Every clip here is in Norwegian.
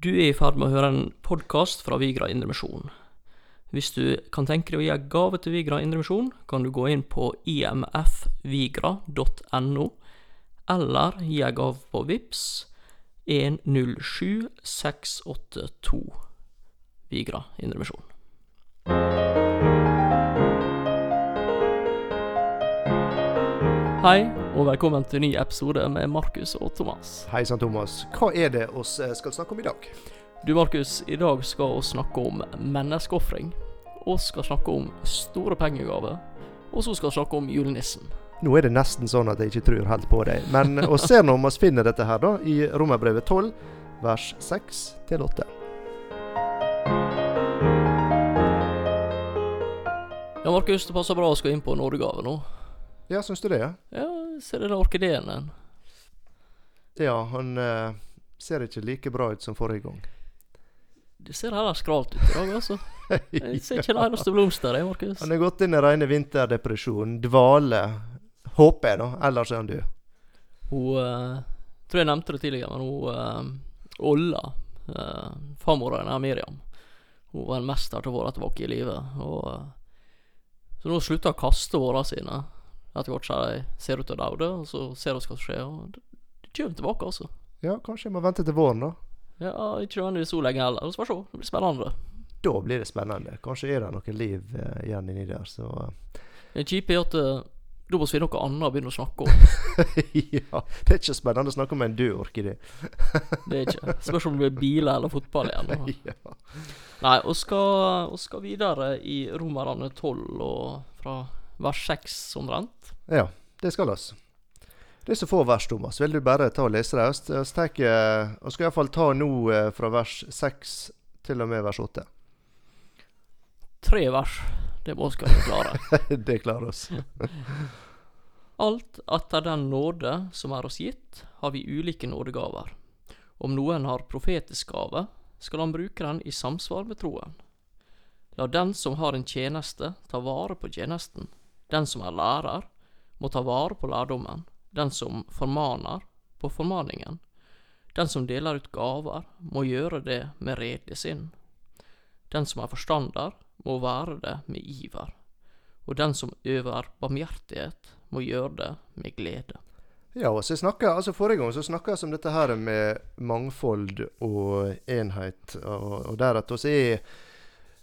Du er i ferd med å høre en podkast fra Vigra Indremisjon. Hvis du kan tenke deg å gi en gave til Vigra Indremisjon, kan du gå inn på imfvigra.no, eller gi en gave på VIPS 107682 Vigra Indremisjon. Hei, og velkommen til en ny episode med Markus og Thomas. Hei sann, Thomas. Hva er det oss eh, skal snakke om i dag? Du Markus, i dag skal vi snakke om menneskeofring. Vi skal snakke om store pengegaver. Og så skal vi snakke om julenissen. Nå er det nesten sånn at jeg ikke tror helt på deg. Men vi ser nå om vi finner dette her da, i Romerbrevet 12, vers 6 til 8. Ja, Markus, det passer bra å skal inn på nådegave nå. Ja, syns du det? Ja, Ja, ser den orkideen den. ja han eh, ser ikke like bra ut som forrige gang. Det ser heller skralt ut i dag, altså. Jeg ser ikke en eneste blomster, der, Markus. Han er gått inn i rene vinterdepresjon. Dvale. Håper jeg, da. Ellers er han død. Hun uh, Tror jeg nevnte det tidligere, men hun uh, Olla, uh, farmora hennes, Miriam, hun var en mester til å være tilbake i livet. Og, eh, så nå slutter hun å kaste åra sine. Hvert som de ser ut til å daude, og så ser vi hva som skjer. Og det, det kommer tilbake, altså. Ja, kanskje jeg må vente til våren, da. Ja, Ikke nødvendigvis så lenge heller. Vi får se. Det blir spennende. Da blir det spennende. Kanskje er det noe liv uh, igjen inni der, så eh. Det kjipe er at eh, da må vi finne noe annet å begynne å snakke om. Ja. Det er ikke spennende å snakke om en død orkidé. Det er ikke. Spørs om det blir biler eller fotball igjen. Ja. Nei, vi skal, skal videre i Romerne 12 og fra vers 6 omtrent. Ja, det skal oss. Det er så få vers, Thomas. Vil du bare ta og lese det? Vi Vi skal iallfall ta nå eh, fra vers 6 til og med vers 8. Tre vers. Det må vi skal klare. det klarer oss. Alt etter den nåde som er oss gitt, har vi ulike nådegaver. Om noen har profetisk gave, skal han bruke den i samsvar med troen. La den som har en tjeneste, ta vare på tjenesten. Den som er lærer, må ta vare på lærdommen. Den som formaner, på formaningen. Den som deler ut gaver, må gjøre det med redelig sinn. Den som er forstander, må være det med iver. Og den som øver barmhjertighet, må gjøre det med glede. Ja, og så snakket, altså Forrige gang så snakka vi om dette her med mangfold og enhet, og, og der at oss er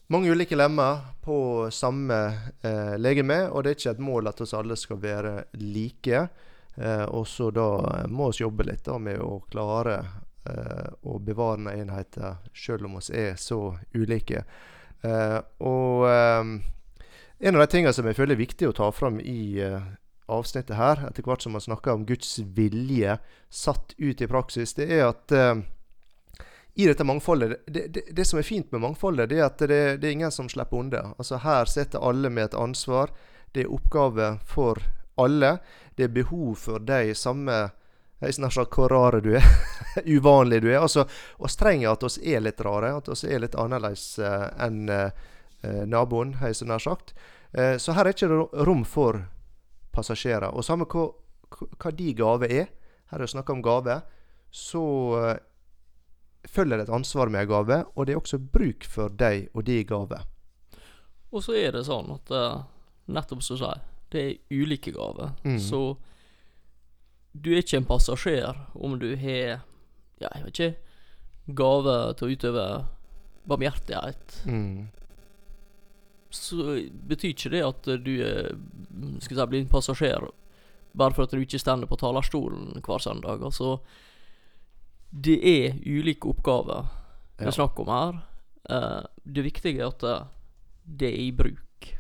mange ulike lemmer på samme eh, legeme, og det er ikke et mål at oss alle skal være like. Eh, og så da må vi jobbe litt da med å klare eh, å bevare denne enheten, selv om vi er så ulike. Eh, og eh, en av de tingene som jeg føler er viktig å ta fram i eh, avsnittet her, etter hvert som man snakker om Guds vilje satt ut i praksis, det er at i dette mangfoldet det, det, det som er fint med mangfoldet, det er at det, det er ingen som slipper unna. Altså Her sitter alle med et ansvar. Det er oppgave for alle. Det er behov for de samme jeg snart sagt hvor rare du er. Uvanlig du er. Altså, oss trenger at oss er litt rare. At oss er litt annerledes eh, enn eh, eh, naboen, har jeg så nær sagt. Så her er ikke rom for passasjerer. Og samme hva, hva de gave er, her er det snakk om gave, så følger et ansvar med en gave, og det er også bruk for deg og de gave. Og så er det sånn at eh, nettopp som du sier, det er ulike gaver. Mm. Så du er ikke en passasjer om du har Ja, jeg vet ikke Gave til å utøve barmhjertighet. Mm. Så betyr ikke det at du er Skal si, blir en passasjer bare for at du ikke stender på talerstolen hver søndag. Altså Det er ulike oppgaver det Ja. er snakk om her. Uh, det viktige er at eh, det er i bruk.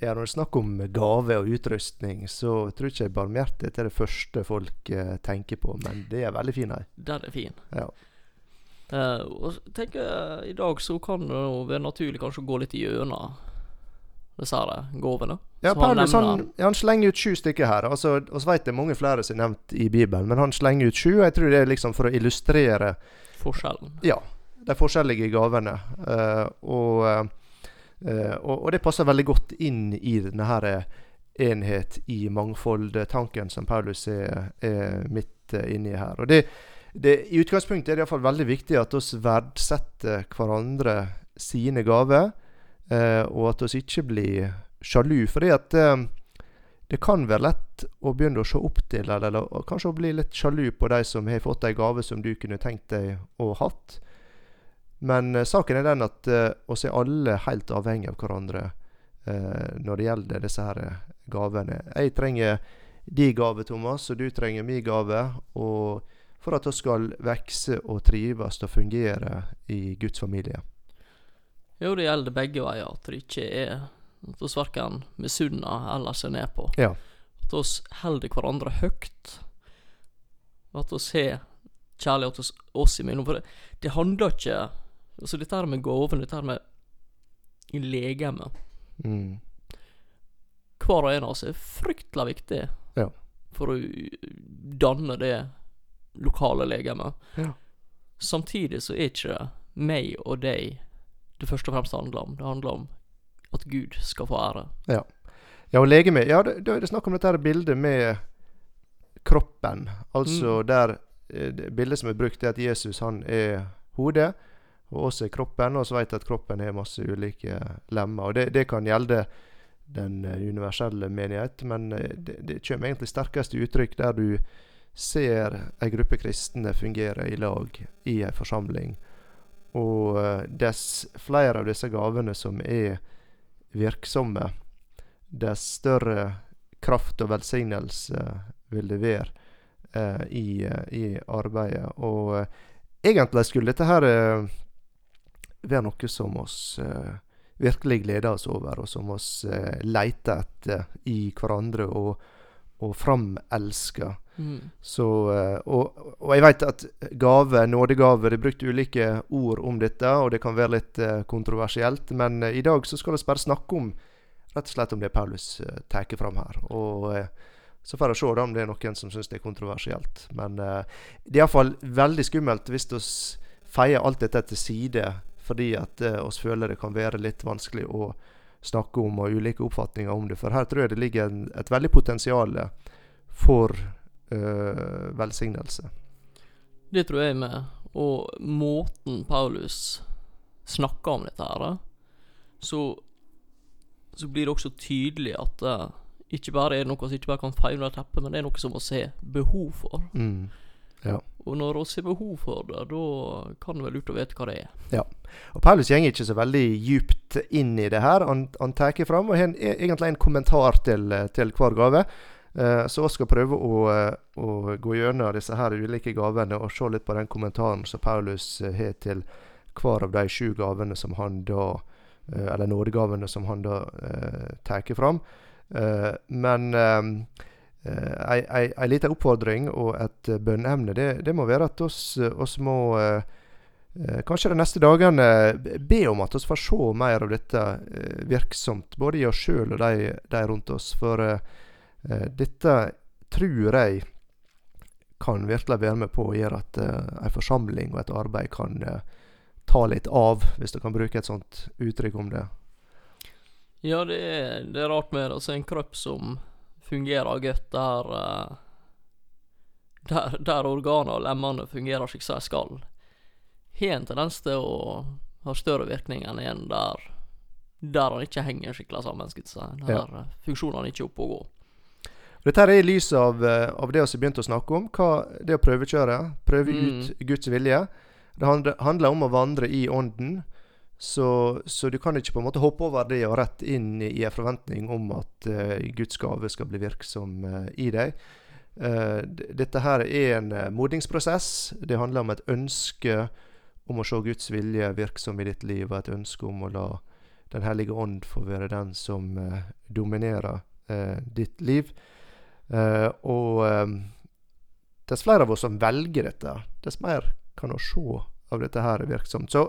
Ja, når det er snakk om gave og utrustning, så tror ikke jeg barmhjertighet er det første folk uh, tenker på, men det er veldig fin her. Den er fin. Ja. Uh, og tenker jeg i dag så kan det være naturlig kanskje å gå litt gjennom disse det, gåvene. Ja, han Paulus han, han slenger ut sju stykker her. Altså, så vet det er mange flere som er nevnt i Bibelen, men han slenger ut sju. og Jeg tror det er liksom for å illustrere Forskjellen. ja, de forskjellige gavene. Uh, og, uh, og, og det passer veldig godt inn i denne her enhet i mangfold-tanken som Paulus er, er midt eh, inni her. Og det, det, I utgangspunktet er det iallfall veldig viktig at oss verdsetter hverandre sine gaver, og at vi ikke blir sjalu. fordi at eh, det kan være lett å begynne å se opp til, eller, kanskje å bli litt sjalu på de som har fått ei gave som du kunne tenkt deg å hatt. Men eh, saken er den at eh, oss er alle helt avhengig av hverandre eh, når det gjelder disse her eh, gavene. Jeg trenger din gave, Thomas, og du trenger min gave. Og for at vi skal vokse og trives og fungere i Guds familie. Jo, det gjelder begge veier. At det ikke er at oss verken misunner eller ser ned på. Ja. At oss holder hverandre høyt. Og at oss har kjærlighet hos oss imellom. For det, det handler ikke Altså, dette her med gaven, dette her med legemet Mm. Hver og en av oss er fryktelig viktig Ja. for å danne det lokale legemet. Ja. Samtidig så er ikke det meg og deg det først og fremst handler om. Det handler om at Gud skal få ære. Ja, og legeme Ja, det, da er det snakk om dette her bildet med kroppen. Altså Mm. der eh, det Bildet som er brukt, er at Jesus han er hodet, og oss er kroppen. Og så vet jeg at kroppen har masse ulike lemmer. Og det, det kan gjelde den eh, universelle menighet, men eh, det, det kommer egentlig sterkest uttrykk der du ser ei gruppe kristne fungere i lag i ei forsamling. Og eh, dess flere av disse gavene som er virksomme, dess større kraft og velsignelse vil det være eh, i, i arbeidet. Og eh, egentlig skulle dette her eh, være noe som oss eh, virkelig gleder oss over, og som oss eh, leter etter i hverandre og, og framelsker. Mm. Så, eh, og, og jeg vet at gave, nådegave, det er brukt ulike ord om dette, og det kan være litt eh, kontroversielt, men eh, i dag så skal vi bare snakke om rett og slett om det Paulus uh, tar fram her. Og så får vi se om det er noen som syns det er kontroversielt. Men det er iallfall veldig skummelt hvis vi feier alt dette til side fordi at uh, oss føler det kan være litt vanskelig å snakke om og ulike oppfatninger om det. For her tror jeg det ligger et veldig potensial for øh, velsignelse. Det tror jeg med. Og måten Paulus snakker om dette her, så, så blir det også tydelig at det ikke bare er noe som ikke bare kan feile under teppet, men det er noe som vi har behov for. Mm. Og når vi har behov for det, da kan det være lurt å vite hva det er. Ja. Og Paulus går ikke så veldig djupt inn i det her. Han, han tar fram og har e- egentlig en kommentar til, til hver gave. Eh, så vi skal prøve å, eh, å gå gjennom disse her ulike gavene og se litt på den kommentaren som Paulus eh, har til hver av de sju gavene som han da eh, Eller nådegavene som han da uh, tar fram. Eh, men en eh, lita oppfordring og et bønneemne, det, det må være at oss, må eh, eh, kanskje de neste dagene be om at vi får se mer av dette eh, virksomt, både i oss sjøl og de, de rundt oss. For eh, eh, dette tror jeg kan virkelig være med på å gjøre at uh, en forsamling og et arbeid kan eh, ta litt av, hvis du kan bruke et sånt uttrykk om det. Ja, det er, det er rart med det. Altså, en kropp som fungerer godt der eh, Der, der organene og lemmene fungerer slik som de skal, har en tendens til å ha større virkning enn en der der han ikke henger skikkelig sammen. Der Ja. eh, funksjonene ikke er oppe og går. Dette er i lys av, eh, av det vi har begynt å snakke om. Hva, det å prøvekjøre. Prøve Mm. ut Guds vilje. Det handler, om å vandre i ånden. Så, så du kan ikke på en måte hoppe over det og rett inn i en forventning om at uh, Guds gave skal bli virksom uh, i deg. Uh, dette her er en modningsprosess. Det handler om et ønske om å se Guds vilje virksom i ditt liv, og et ønske om å la Den hellige ånd få være den som dominerer ditt liv. Eh, og eh, dess flere av oss som velger dette, dess mer kan vi se av dette her er virksomt. Så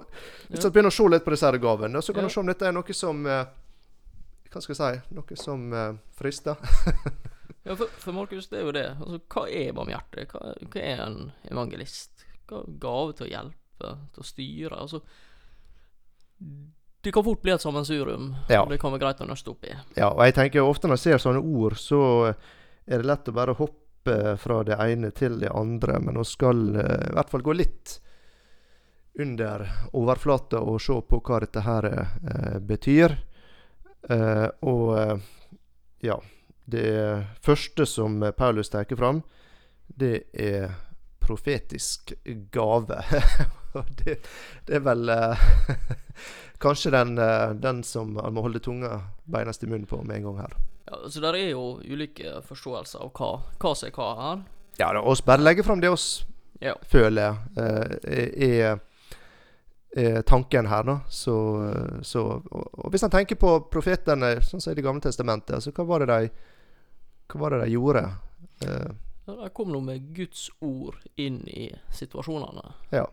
hvis vi begynner å se litt på disse gavene, så kan vi se om dette er noe som eh, Hva skal jeg si? Noe som frister. Ja, for, for Markus, det er jo det. Altså, hva er barmhjerte? Hva, hva er en evangelist? Hva er gave til å hjelpe, til å styre? Altså Det kan fort bli et sammensurium, Ja. og det kan være greit å nøste opp i. Ja, og jeg tenker ofte når jeg ser sånne ord, så er det lett å bare hoppe fra det ene til det andre, men vi skal eh, i hvert fall gå litt under overflata og se på hva dette her eh, betyr. Eh, og ja Det første som Paulus tar fram, det er profetisk gave. Det, det er vel kanskje den, den som må holde tunga beinest i munnen på med en gang her. Ja, så der er jo ulike forståelser av hva, hva som er hva her. Ja, da, oss bare legger fram det oss Ja. føler eh, er, tanken her, da. Så, så og, hvis en tenker på profetene, sånn som i Det gamle testamentet, så hva var det de, var det de gjorde? Eh, Ja, de kom noe med Guds ord inn i situasjonene. ja.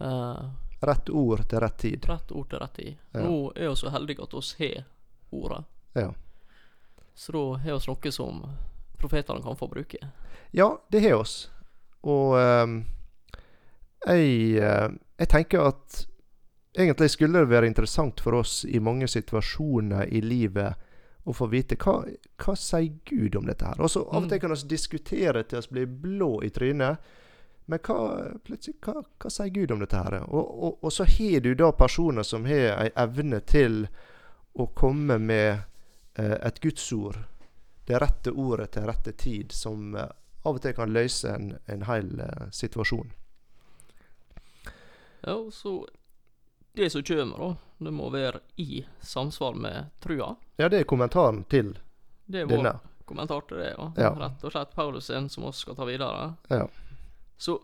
Eh, Rett ord til rett tid. rett ord til rett tid. Ja. Nå er vi så heldige at vi har ordet. Ja. Så da har vi noe som profetene kan få bruke. Ja, det har oss. Og um, jeg, eh, jeg tenker at egentlig skulle det være interessant for oss i mange situasjoner i livet å få vite hva, hva sier Gud om dette her. Og så Av og til kan vi diskutere til vi blir blå i trynet. Men hva, plutselig, hva, hva sier Gud om dette her? Og, og, og så har du da personer som har ei evne til å komme med eh, et gudsord. Det rette ordet til rette tid, som eh, av og til kan løse en, en hel eh, situasjon. Ja, og så Det som kommer, da, det må være i samsvar med trua. Ja, det er kommentaren til Det er vår denne. kommentar til det. Ja. Ja. Rett og slett Paulus sin, som vi skal ta videre. Ja. Så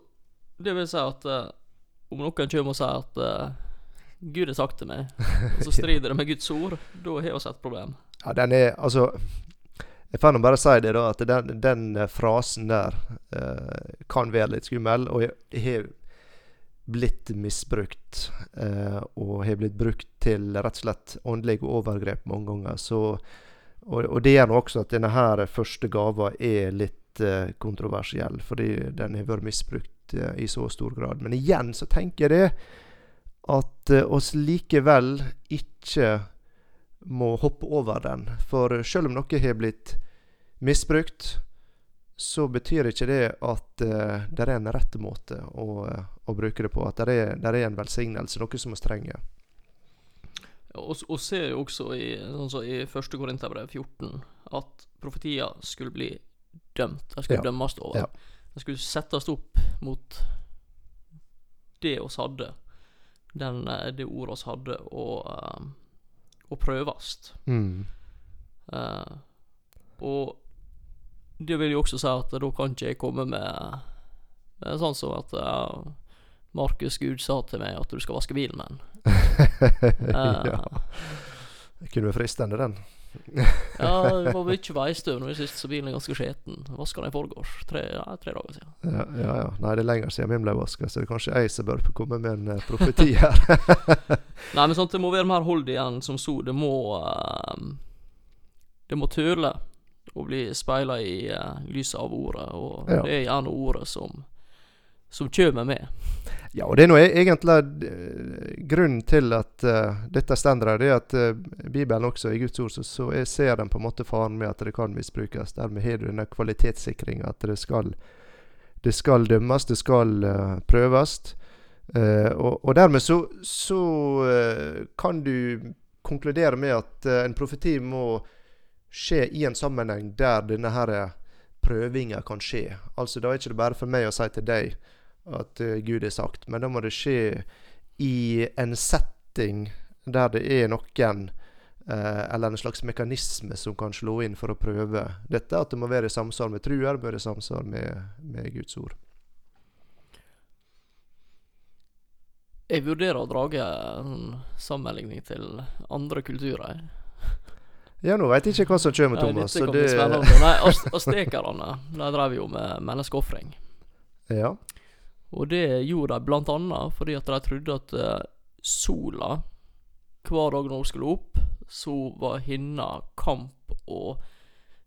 det vil si at uh, om noen kommer og sier at eh, Gud har sagt til meg, og så strider det med Guds ord, da har vi et problem. Ja, den er Altså Jeg får nå bare si det, da, at den, den frasen der eh, kan være litt skummel. Og jeg, jeg har blitt misbrukt. Eh, og har blitt brukt til rett og slett åndelige overgrep mange ganger. Så, og, og det gjør nå også at denne her første gava er litt eh, kontroversiell. Fordi den har vært misbrukt eh, i så stor grad. Men igjen så tenker jeg det at eh, oss likevel ikke må hoppe over den. For selv om noe har blitt misbrukt, så betyr ikke det at uh, det er en rett måte å, eh, å bruke det på. At det er, det er en velsignelse, noe som vi trenger. Og, og ser jo også i, sånn så i 1. Korinterbrev 14 at profetier skulle bli dømt. De skulle Ja. dømmes over. Ja. De skulle settes opp mot det oss hadde. Den, eh, det ordet vi hadde, å, uh, å prøves. Mm. Uh, og det vil jo også si at da kan ikke jeg komme med, med sånn som at uh, Markus Gud sa til meg at du skal vaske bilen min. ja. Det kunne vært fristende, den. Ja, det var mye veistøv nå i sist, så bilen er ganske skjeten. Vaska den i forgårs. Tre, ja, tre dager siden. Ja, ja, ja. Nei, det er lenger siden min ble vaska, så det er kanskje jeg som bør komme med en eh, profeti her. Nei, men sånn, det må være mer hold igjen som så. Det må eh, Det må tøle å bli speila i uh, lyset av ordet, og Ja. det er gjerne ordet som som kommer med. Ja, og det er nå e- egentlig eh, grunnen til at uh, dette står her, det er at uh, Bibelen også, i Guds ord, så, så ser den på en måte faren med at det kan misbrukes. Dermed har du denne kvalitetssikringa, at det skal, det skal dømmes, det skal uh, prøves. Og, og dermed så, så kan du konkludere med at en profeti må skje i en sammenheng der denne her prøvinga kan skje. Altså Da er det ikke bare for meg å si til deg at eh, Gud har sagt, men da må det skje i en setting der det er noen eh, eller en slags mekanisme som kan slå inn for å prøve dette. At det må være i samsvar med trua, det må være i samsvar med, med Guds ord. Jeg vurderer å drage en sammenligning til andre kulturer. Ja, nå veit jeg ikke hva som kommer, Nei, Thomas. dette kan bli det, spennende. Nei, ast astekerne drev jo med menneskeofring. ja. Og det gjorde de blant annet fordi at de trodde at eh, sola hver dag når hun skulle opp, så var hinna kamp og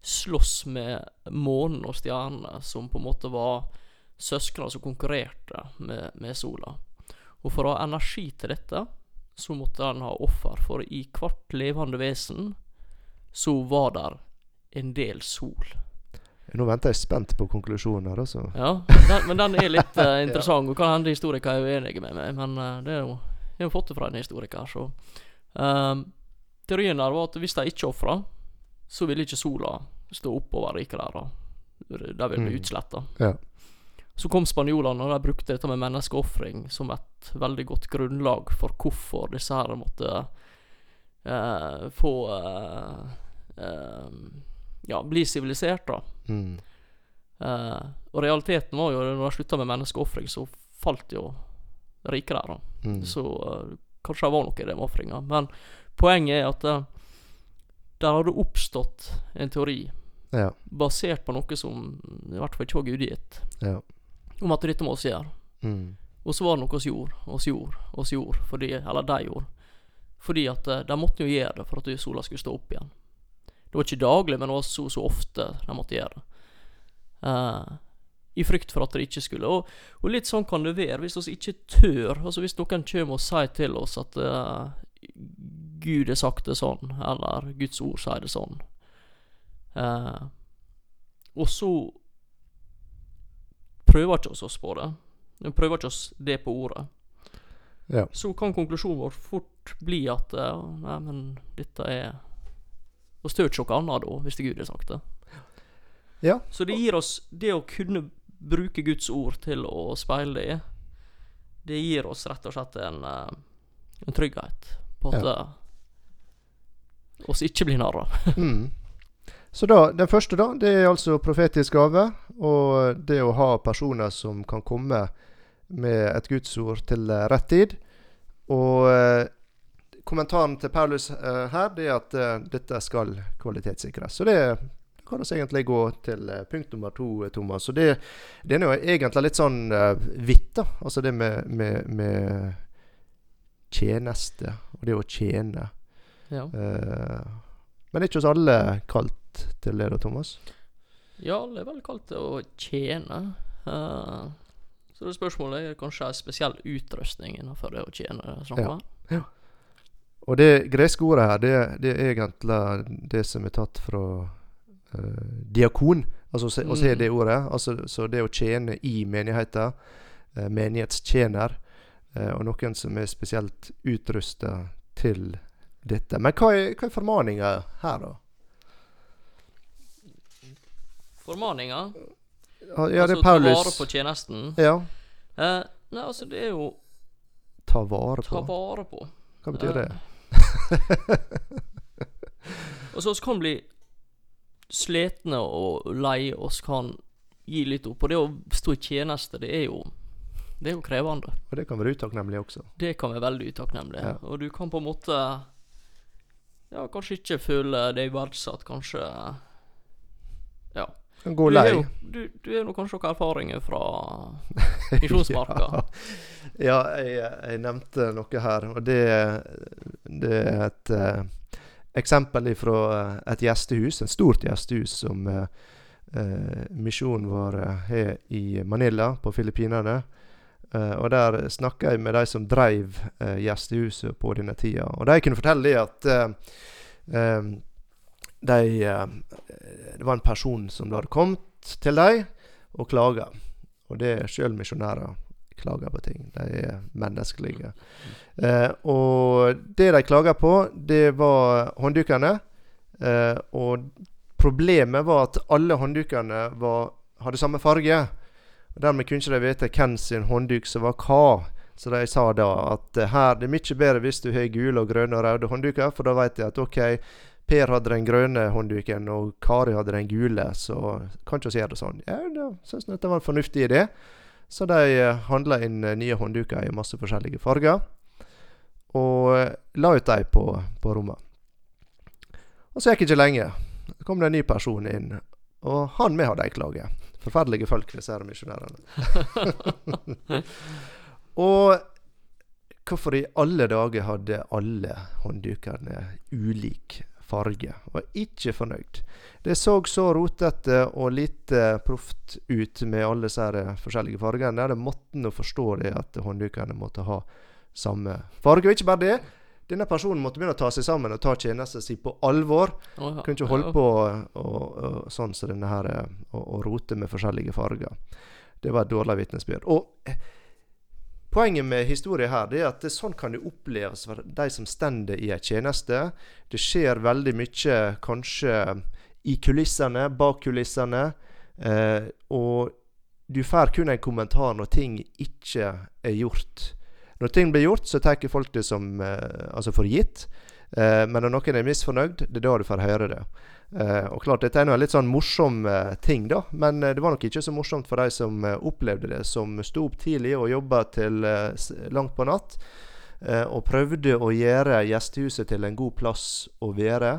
slåss med månen og stjernene, som på en måte var søsknene som konkurrerte med, med sola. Og for å ha energi til dette, så måtte den ha offer, for i hvert levende vesen så var der en del sol. Nå venter jeg spent på konklusjonen her, altså. Ja, den, men den er litt uh, interessant. Og kan hende historikere er uenige med meg, men uh, det er jo Jeg har fått det fra en historiker, så um, Teorien der var at hvis de ikke ofra, så ville ikke sola stå oppover riket der. Da. De ville bli Mm. utsletta. Ja. Så kom spanjolene, og de brukte dette med menneskeofring som et veldig godt grunnlag for hvorfor disse her måtte uh, få uh, Ja, bli sivilisert, da. Mm. Eh, og realiteten var jo når de slutta med menneskeofring, så falt jo riket der, da. Mm. Så eh, kanskje det var noe i det med ofringa. Men poenget er at uh, der hadde oppstått en teori Ja. basert på noe som i hvert fall ikke var gudgitt, Ja. om at dette må vi gjøre. Mm. Og så var det noe vi gjorde, oss gjorde, oss gjorde, fordi, eller de gjorde. Fordi at eh, de måtte jo gjøre det for at sola skulle stå opp igjen. Det var ikke daglig, men det var så, så ofte de måtte gjøre det. Uh, I frykt for at det ikke skulle. Og, og litt sånn kan det være hvis vi ikke tør. Altså Hvis noen kommer og sier til oss at uh, Gud har sagt det sånn, eller Guds ord sier det sånn. Uh, og så prøver ikke oss oss på det. Vi prøver ikke oss det på ordet. Ja. Så kan konklusjonen vår fort bli at uh, Nei, men dette er Stør ikke noe annet da, hvis det Gud har sagt det. Ja. Så det gir oss det å kunne bruke Guds ord til å speile det, i, det gir oss rett og slett en, eh, en trygghet på at Ja. eh, oss ikke blir narra. Mm. Så da, den første da, det er altså profetisk gave. Og det å ha personer som kan komme med et gudsord til eh, rett tid. Og eh, kommentaren til Paulus eh, her, det er at eh, dette skal kvalitetssikres. Så det kan vi egentlig gå til eh, punkt nummer to, Thomas. Så det, det er jo egentlig litt sånn uh, vidt, da. Altså det med, med, med tjeneste, og det å tjene. Ja. Uh, men ikke oss alle kalt til det, da, Thomas? ja, alle er vel kalt til å tjene. Uh, så det spørsmålet er kanskje en spesiell utrustning innenfor det å tjene. Sånn, Ja. om. Og det greske ordet her, det, det er egentlig det som er tatt fra uh, diakon. Altså å se Mm. det ordet. Altså, så det å tjene i menigheten. Uh, menighetstjener. Uh, og noen som er spesielt utrusta til dette. Men hva er, hva er formaninga her, da? Formaninga, Ja, ja det er Paulus ta vare på tjenesten. Ja. Eh, nei, altså det er jo Ta vare på? ta vare på. Hva betyr det? Og så oss kan bli slitne og lei, oss kan gi litt opp. Og det å stå i tjeneste, det er jo Det er jo krevende. Og det kan være utakknemlig også. Det kan være veldig utakknemlig. Ja. Og du kan på en måte Ja, kanskje ikke føle deg verdsatt, kanskje Ja. Gå Du lei. du, du har kanskje noen erfaringer fra misjonsmarka. Ja, jeg, jeg nevnte noe her, og det, det er et uh, eksempel fra et gjestehus, et stort gjestehus som uh, misjonen vår eh, har i Manila på Filippinene. Uh, og der snakka jeg med de som dreiv uh, gjestehuset på denne tida. Og de kunne fortelle at uh, eh, de eh, Det var en person som hadde kommet til dem og klaga. Og det er sjøl misjonærer klager på ting. De er menneskelige. Eh, og det de klaga på, det var hånddukene. Eh, og problemet var at alle hånddukene hadde samme farge. Og Dermed kunne de ikke de vite hvem sin håndduk som var hva. Så de sa da at eh, her det er mye bedre hvis du har gule, og grønne og røde håndduker, for da vet jeg at OK, Per hadde den grønne håndduken, og Kari hadde den gule, så kan ikke vi gjøre det sånn. Ja, da syns jeg dette var en fornuftig idé. Så de eh, handla inn eh, nye håndduker i masse forskjellige farger. Og eh, la ut dem på, på rommet. Og så gikk det ikke lenge. Så kom det en ny person inn, og han med hadde ei klage. Forferdelige folk, disse her misjonærene. og hvorfor i alle dager hadde alle hånddukerne ulik farge? Var ikke fornøyd. Det så så rotete og lite proft ut med alle disse forskjellige fargene. Det måtte nå forstå det at hånddukene måtte ha samme farge. Og ikke bare det. denne personen måtte begynne å ta seg sammen og ta tjenesten sin på alvor. Ja. Kunne ikke holde på og, og, og sånn som denne her, og, og rote med forskjellige farger. Det var et dårlig vitnesbyrd. Og eh, poenget med historien her er at det, sånn kan det oppleves for de som stender i en tjeneste. Det skjer veldig mye kanskje i kulissene, bak kulissene. Eh, og du får kun en kommentar når ting ikke er gjort. Når ting blir gjort, så tar folk det som eh, altså for gitt. Eh, men når noen er misfornøyd, det er da du får høre det. Eh, og klart, Dette er en litt sånn morsom eh, ting, da. Men eh, det var nok ikke så morsomt for de som opplevde det. Som sto opp tidlig og jobba til langt på natt. og prøvde å gjøre gjestehuset til en god plass å være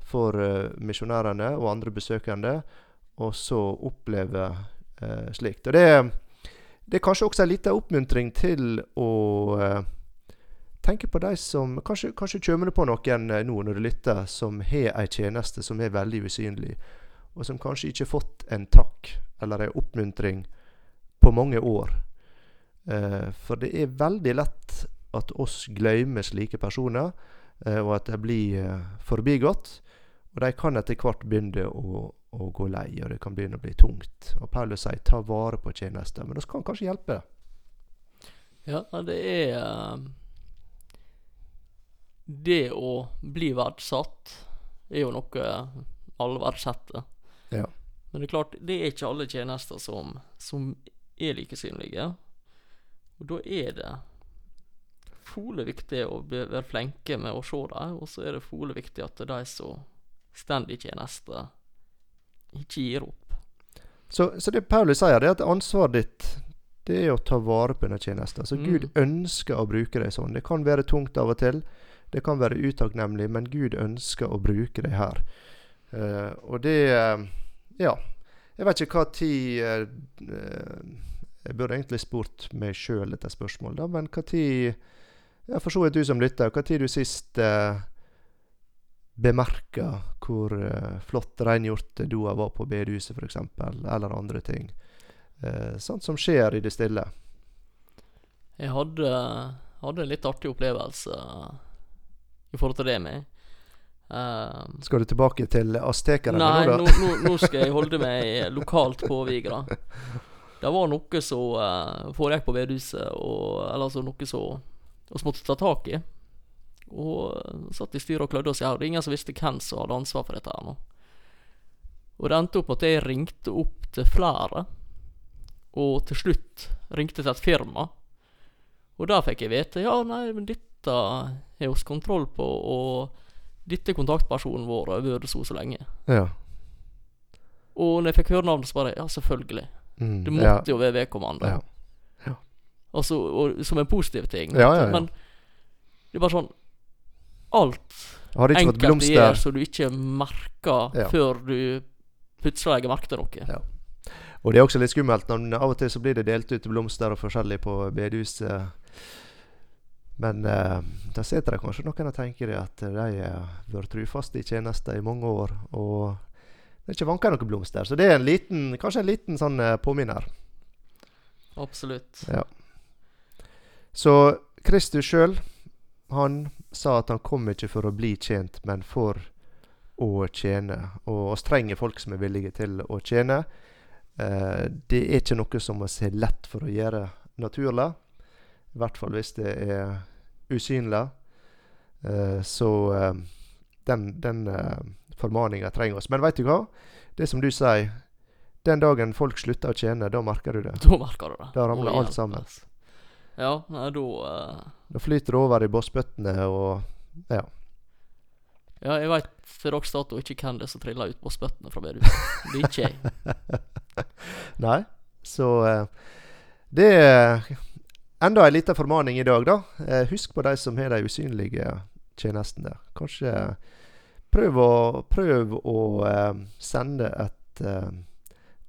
for misjonærene og andre besøkende. Og så oppleve slikt. Og det det er kanskje også en liten oppmuntring til å uh, tenke på de som Kanskje, kanskje kommer du på noen uh, nå når du lytter, som har en tjeneste som er veldig usynlig, og som kanskje ikke har fått en takk eller en oppmuntring på mange år. Eh, for det er veldig lett at oss glemmer slike personer, og at de blir forbigått. Og de kan etter hvert begynne å å gå lei, og det kan begynne å bli tungt. Og Paulus sier 'ta vare på tjenester', men vi kan kanskje hjelpe. Ja, det er eh, Det å bli verdsatt er jo noe alle verdsetter. Ja. Men det er klart, det er ikke alle tjenester som, som er like synlige. Og da er det fole viktig å være flinke med å se dem, og så er det fole viktig at de som står i tjeneste, ikke gir opp. Så, så det Paulus sier, det er at ansvaret ditt det er å ta vare på denne tjenesten. Så mm. Gud ønsker å bruke deg sånn. Det kan være tungt av og til. Det kan være utakknemlig, men Gud ønsker å bruke deg her. Uh, og det uh, Ja. Jeg vet ikke hva tid uh, Jeg burde egentlig spurt meg sjøl dette spørsmålet, da, men hva tid ja, For så vidt du som lytter, hva tid du sist bemerka hvor uh, flott rengjort doa var på bedehuset, f.eks., eller andre ting. Uh, sånt som skjer i det stille. Jeg hadde, hadde en litt artig opplevelse i forhold til det med. Um, skal du tilbake til aztekerne nå, da? Nei, nå, nå, skal jeg holde meg lokalt på Vigra. Det var noe som uh, foregikk på bedehuset, eller altså noe som vi måtte ta tak i. Og eh, satt i styret og klødde oss i hodet. Ingen som visste hvem som hadde ansvar for dette her nå. Og det endte opp at jeg ringte opp til flere, og til slutt ringte til et firma. Og der fikk jeg vite ja, nei, men dette har vi kontroll på, og dette er kontaktpersonen vår og har vært så så lenge. Ja. Og når jeg fikk høre navnet, så bare ja, selvfølgelig. Mm, det måtte ja. jo være vedkommende. Ja. Ja. Altså, og, som en positiv ting. Men det er bare sånn alt enkelte gjør så du ikke merker før du plutselig legger merke til noe. Ja. Og det er også litt skummelt når av og til så blir det delt ut blomster og forskjellig på bedehuset. Men eh, da sitter det kanskje noen og tenker at de har vært trufaste i tjeneste i mange år. Og det er ikke vanka noen blomster. Så det er en liten, kanskje en liten sånn uh, påminner. Absolutt. Ja. Så Kristus sjøl, han sa at han kom ikke for å bli tjent, men for å tjene. Og oss trenger folk som er villige til å tjene. Eh, det er ikke noe som vi ser lett for å gjøre naturlig. I hvert fall hvis det er usynlig. Eh, så eh, den, den eh, formaninga trenger oss. Men veit du hva? Det som du sier, den dagen folk slutter å tjene, da merker du det. Da merker du det. Da ramler alt sammen. Ja, nei, da uh... Da flyter det over i bossbøttene og ja. Ja, jeg veit til dags dato ikke hvem det er som triller ut bossbøttene fra bedehuset. Det er ikke jeg. nei, så uh, det er enda en liten formaning i dag, da. Uh, husk på de som har de usynlige tjenestene. Kanskje prøv å, prøv å sende et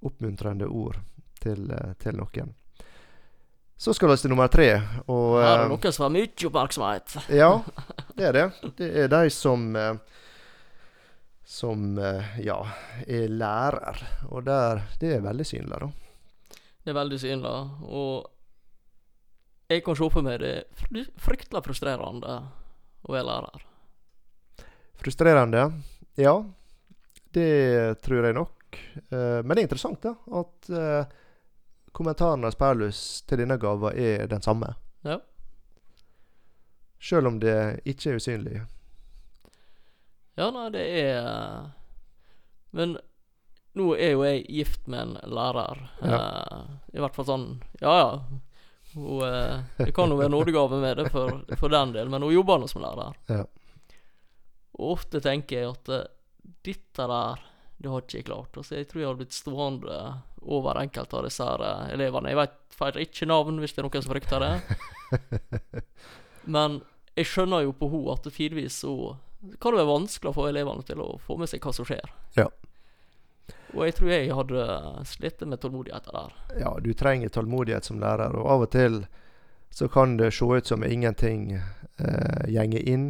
oppmuntrende ord til, til noen. Så skal vi til nummer tre. Og, Her er det eh, noen som har mye oppmerksomhet. ja, det er det. Det er de som eh, Som eh, ja, er lærer. Og der, det er veldig synlig, da. Det er veldig synlig. Og jeg kan se for meg det fryktelig frustrerende å være lærer? Frustrerende? Ja, det tror jeg nok. Eh, men det er interessant da, at eh, kommentaren av Paulus til denne gava er den samme. Ja. Selv om det ikke er usynlig. Ja, nei, det er eh, Men nå er jo jeg gift med en lærer. Eh, I hvert fall sånn Ja ja. Hun, eh, det kan jo være nådegave med det for, for den del, men hun jobber nå som lærer. Ja. Og ofte tenker jeg at eh, dette der, det har ikke jeg klart. Altså, jeg tror jeg har blitt stående over enkelte av disse her eh, elevene. Jeg vet feil ikke navn, hvis det er noen som frykter det. Men jeg skjønner jo på henne at tidvis så kan det være vanskelig å få elevene til å få med seg hva som skjer. Ja. Og jeg tror jeg hadde slitt med tålmodigheten der. ja, du trenger tålmodighet som lærer, og av og til så kan det se ut som ingenting eh, gjenger inn.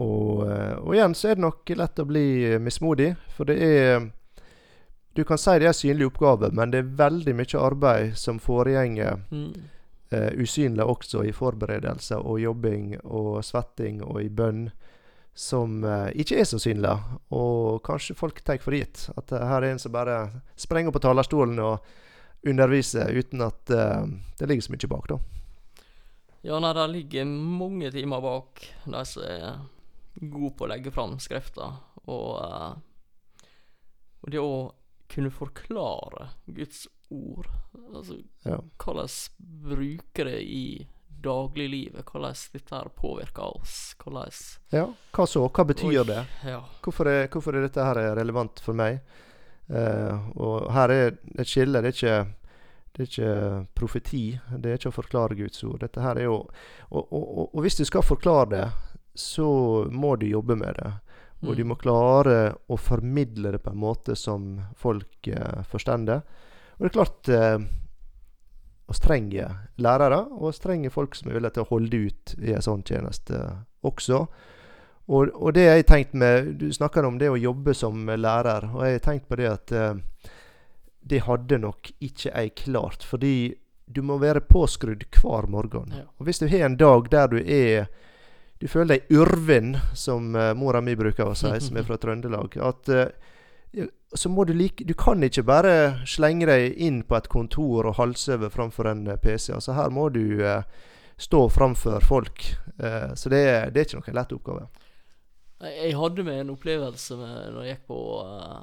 Og, eh, og igjen så er det nok lett å bli mismodig, for det er Du kan si det er synlig oppgave, men det er veldig mye arbeid som foregjenger Mm. eh, usynlig også i forberedelser og jobbing og svetting og i bønn, som eh, ikke er så synlige. Og kanskje folk tar for gitt at eh, her er en som bare sprenger på talerstolen og underviser uten at eh, det ligger så mye bak, da. Ja, nei, det ligger mange timer bak de som er gode på å legge fram skrifta. Og, og det å kunne forklare Guds ord Altså, Ja. hvordan bruke det i dagliglivet? Hvordan dette her påvirker oss? Hvordan ja. Hva så? Hva betyr Oi. det? Ja. Hvorfor er, hvorfor er dette her relevant for meg? Uh, og her er et skille. Det er ikke det er ikke profeti. Det er ikke å forklare Guds ord. Dette her er jo Og, og, og, og hvis du skal forklare det, så må du jobbe med det. Og du Mm. må klare å formidle det på en måte som folk eh, forstår. Og det er klart eh, oss trenger lærere, og strenge folk som er villige til å holde ut i en sånn tjeneste også. Og, og det jeg tenkte tenkt med Du snakker om det å jobbe som lærer, og jeg har tenkt på det at eh, det hadde nok ikke jeg klart. Fordi du må være påskrudd hver morgen. Ja. Og hvis du har en dag der du er Du føler deg urven, som eh, mora mi bruker å si, som er fra Trøndelag. At eh, så må du like Du kan ikke bare slenge deg inn på et kontor og halsøve framfor en eh, PC. Altså her må du eh, stå framfor folk. Eh, så det, det er ikke noen lett oppgave. Jeg jeg hadde med en opplevelse med, når jeg gikk på eh,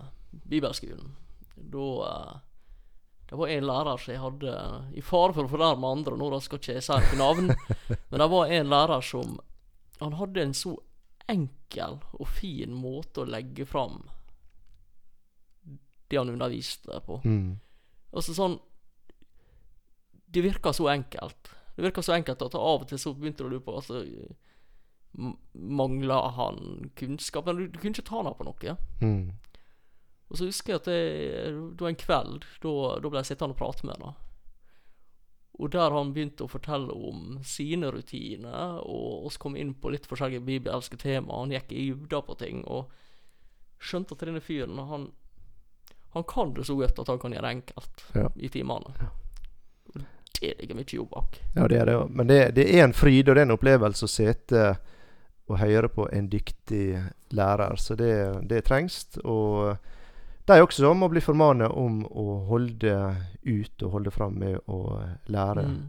bibelskolen. Da eh, Det var en lærer som jeg hadde I fare for å fornærme andre, nå da skal ikke jeg si noe navn, men det var en lærer som Han hadde en så enkel og fin måte å legge fram det han underviste på. Mm. Altså sånn Det virka så enkelt. Det virka så enkelt at av og til så begynte du å lure på altså, Mangla han kunnskap? Men du, du kunne ikke ta han på noe. Mm. Og så husker jeg at det, det var en kveld Da, da ble jeg sittende og prate med ham. Og der han begynte å fortelle om sine rutiner, og oss kom inn på litt forskjellige bibelske tema. Han gikk i dybda på ting, og skjønte at denne fyren han, han kan det så godt at han kan gjøre det enkelt Ja. i timene. Og det ligger mye jobb bak. Ja, det er det. Men det, det er en fryd og det er en opplevelse å sitte og høre på en dyktig lærer. Så det, det trengs. Og de også må bli formanet om å holde ut og holde fram med å lære. Mm.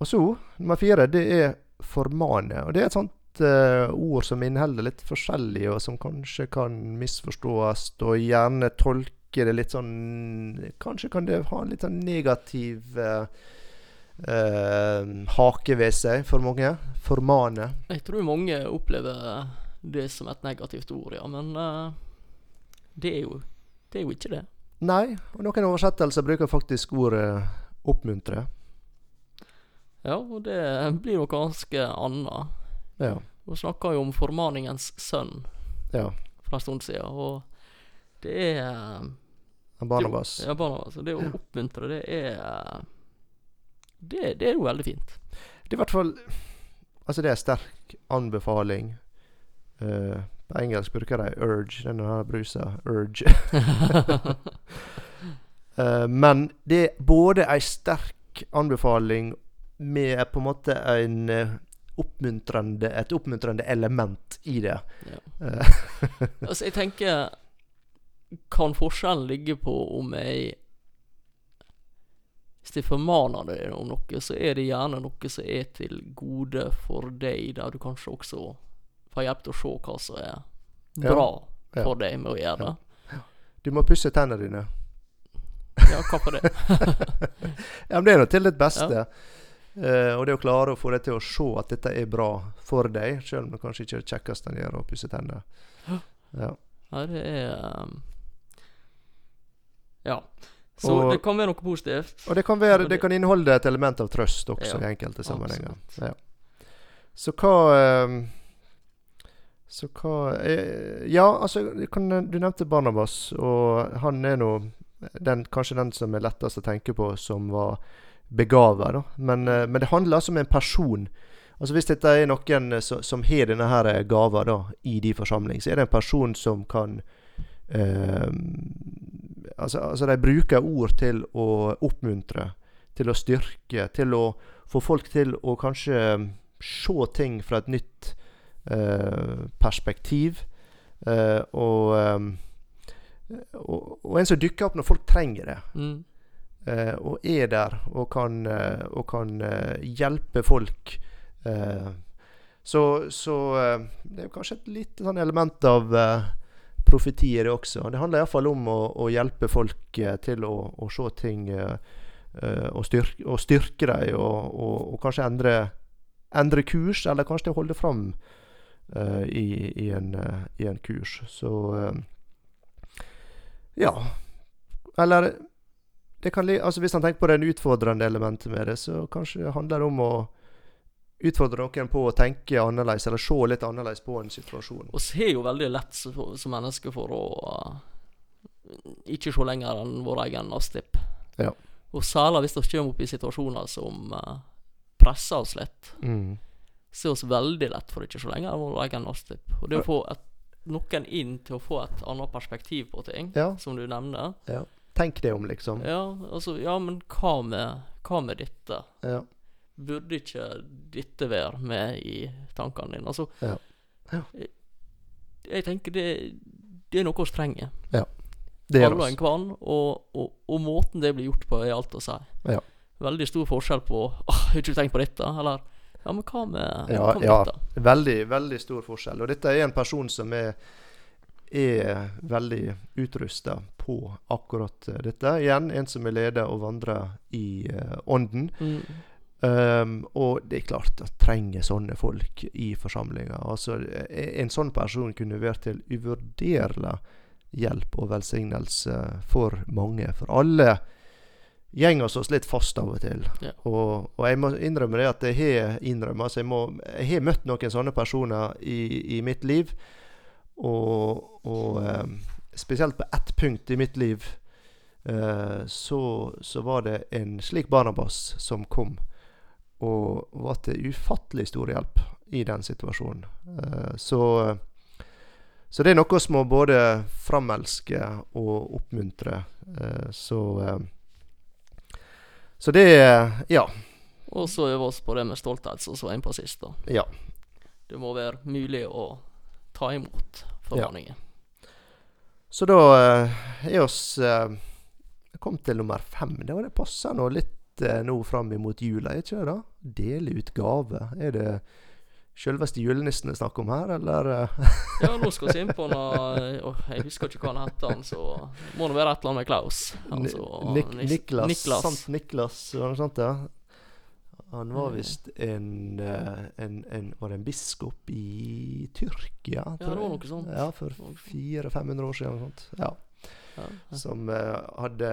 Og så, nummer fire, det er formane. Og det er et sånt ord som inneholder litt forskjellig, og som kanskje kan misforstås, og gjerne tolke det litt sånn Kanskje kan det ha en litt sånn negativ eh, eh, hake ved seg for mange. Formane. Jeg tror mange opplever det som et negativt ord, ja. Men eh, det, er jo, det er jo ikke det. Nei, og noen oversettelser bruker faktisk ordet oppmuntre. Ja, og det blir noe ganske annet. Ja. Hun snakka jo om formaningens sønn ja. for en stund siden, og det er Barnabas. Ja, Barnabas. Det å oppmuntre, det er det, det er jo veldig fint. Det er i hvert fall Altså, det er en sterk anbefaling. Uh, på engelsk bruker de urge, denne her brusa. Urge. uh, men det er både ei sterk anbefaling med på en måte en eh, oppmuntrende, et oppmuntrende element i det. Ja. Eh, Altså, jeg tenker Kan forskjellen ligge på om jeg Hvis jeg formaner deg om noe, så er det gjerne noe som er til gode for deg, der du kanskje også får hjelp til å se hva som er bra Ja. for deg med å gjøre det. du må pusse tennene dine. Ja, hva på det? Ja, men Det er nå til ditt beste. Eh, og det å klare å få deg til å se at dette er bra for deg, selv om det kanskje ikke er det kjekkeste en gjør å pusse tennene. Ja. ja, det er um, Ja. Så Og- det kan være noe positivt. Og det kan, være, det kan inneholde et element av trøst også Ja, i enkelte sammenhenger. Ja. Så hva um, Så hva eh, Ja, altså Du nevnte Barnabas, og han er nå den, kanskje den som er lettest å tenke på som var begava. da. Men, eh, men det handler altså om en person. Altså Hvis dette er noen eh, som, har denne her gava da, i de forsamling, så er det en person som kan eh, altså, altså de bruker ord til å oppmuntre, til å styrke, til å få folk til å kanskje se ting fra et nytt eh, perspektiv. Eh, og, eh, og, og en som dukker opp når folk trenger det. Mm. Eh, og er der og kan, eh, og kan eh, hjelpe folk. Så så det er kanskje et lite sånn element av profeti i det også. Det handler iallfall om å, å hjelpe folk til å, å se ting og, styrke, og styrke dem, og, og, og kanskje endre, endre kurs, eller kanskje holde fram eh, i, i, en, i en kurs. Så ja. Eller kan, li- altså Hvis han tenker på det utfordrende elementet med det, så kanskje det handler om å utfordre noen på å tenke annerledes, eller se litt annerledes på en situasjon. Vi har jo veldig lett som mennesker for å uh, ikke se lenger enn vår egen nastipp. Ja. Og særlig hvis vi kommer opp i situasjoner som uh, presser oss litt, Mm. så er vi veldig lett for å ikke se lenger enn vår egen nastipp. Og det å få et, noen inn til å få et annet perspektiv på ting, Ja, som du nevner tenk det om, liksom. Ja, altså, ja, men hva med, hva med dette? Ja. Burde ikke dette være med i tankene dine? Altså, Ja. Ja. Jeg, jeg tenker det, det er noe vi trenger. Ja. Det er Alle og enhver. Og, og, og måten det blir gjort på, er alt å si. Ja. Veldig stor forskjell på Åh, har ikke tenkt på dette. Eller Ja, men hva med, Ja, hva med ja. dette? Veldig, veldig stor forskjell. Og dette er en person som er, er veldig utrusta på akkurat eh, dette. Igjen en som er leder og vandrer i eh, ånden. Mm. Um, og det er klart at trenger sånne folk i forsamlinga. Altså, eh, en sånn person kunne vært til uvurderlig hjelp og velsignelse for mange. For alle gjenger oss litt fast av og til. Ja. Og, og jeg må innrømme det at jeg har innrømmet, altså jeg, må, jeg har møtt noen sånne personer i, i mitt liv. Og, og eh, spesielt på ett punkt i mitt liv eh, så, så var det en slik Barnabas som kom og var til ufattelig stor hjelp i den situasjonen. Eh, så, så det er noe som må både framelske og oppmuntre. Eh, så eh, Så det Ja. Og så øver vi oss på det med stolthet, som vi var inne på sist. da. Ja. Det må være mulig å ta imot formaninger. Så da eh, er oss eh, kommet til nummer fem. Det, var det passer nå litt eh, nå fram imot jula, er ikke det? da? Dele ut gave. Er det selveste julenissen det er snakk om her, eller? Ja, nå skal vi inn på noe Jeg husker ikke hva han heter, han, så må det være et eller annet med Klaus. Altså, Nik Niklas, Niklas. Sant Niklas, var noe sånt? ja? Han var visst en, eh, en, en Var det en biskop i Tyrkia? Ja, det var noe sånt. Ja, for 400-500 år siden. sånt. Ja. Ja. Som eh, hadde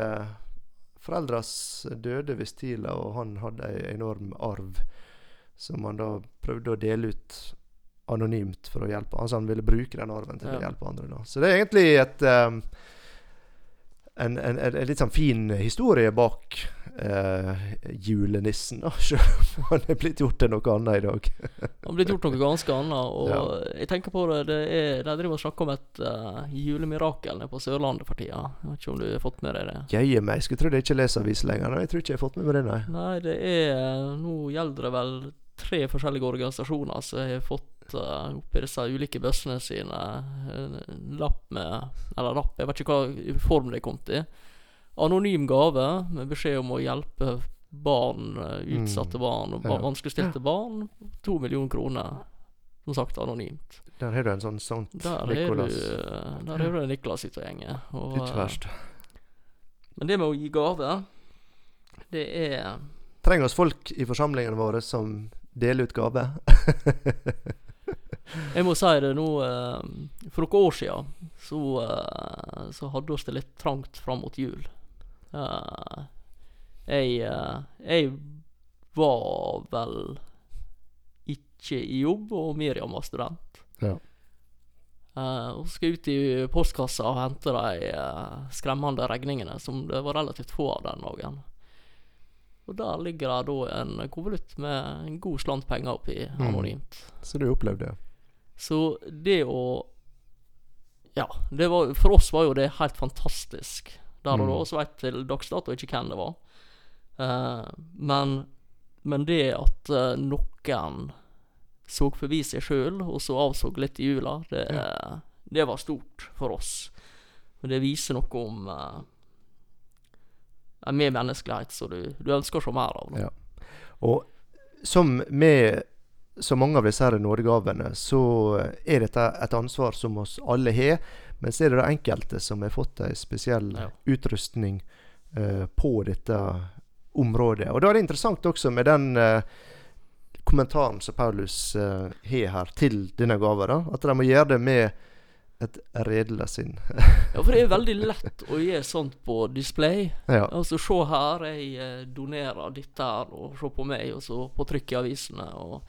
Foreldras døde visst tidlig, og han hadde en enorm arv som han da prøvde å dele ut anonymt for å hjelpe. Altså han ville bruke den arven til å hjelpe andre. da. Så det er egentlig et um, en, en, en, litt sånn fin historie bak eh, julenissen, da. Selv om han er blitt gjort til noe annet i dag. Han er blitt gjort noe ganske annet. Og Ja. jeg tenker på det, det er, De driver og snakker om et uh, julemirakel nede på Sørlandet for tida. Jeg vet ikke om du har fått med deg det? Jøye meg, skulle tro jeg ikke leser avis lenger. Nei, Jeg tror ikke jeg har fått med meg det, nei. Nei, det er Nå gjelder det vel tre forskjellige organisasjoner som har fått uh, oppi disse ulike bøssene sine en lapp med Eller lapp, jeg vet ikke hva form det kom til. Anonym gave med beskjed om å hjelpe barn, uh, utsatte barn og Ja. vanskeligstilte barn. To millioner kroner. Som sagt anonymt. Der har du en sånn sånt Der har du, der har du Niklas ute og gjenger. Ikke verst. Men det med å gi gave, det er Trenger oss folk i forsamlingene våre som deler ut gave. Jeg må si det nå eh, For noen år siden så, eh, så hadde vi det litt trangt fram mot jul. Eh, jeg, jeg var vel ikke i jobb, og Miriam var student. Ja. Uh, og skal ut i postkassa og hente de uh, skremmende regningene, som det var relativt få av den dagen. Og der ligger det da en konvolutt med en god slant penger oppi, Mm. anonymt. Så du opplevde det? Så det å Ja, det var, for oss var jo det helt fantastisk der og da. Vi Og vet til dags dato ikke hvem det var. Uh, men, men det at uh, noen så forbi seg sjøl, og så avså litt i jula, det, det var stort for oss. Og det viser noe om uh, en menneskelighet som du, du ønsker å se mer av. Ja. Og som med så mange av disse her nådegavene, så er dette et ansvar som oss alle har. Men så er det enkelte som har fått en spesiell Ja. utrustning eh, på dette området. Og da er det interessant også med den eh, kommentaren som Paulus eh, har her til denne gava. da, At de må gjøre det med et redelig sinn. Ja, for det er veldig lett å gjøre sånt på display. ja. Altså, se her, jeg eh, donerer dette her, og se på meg, og så på trykk i avisene. Og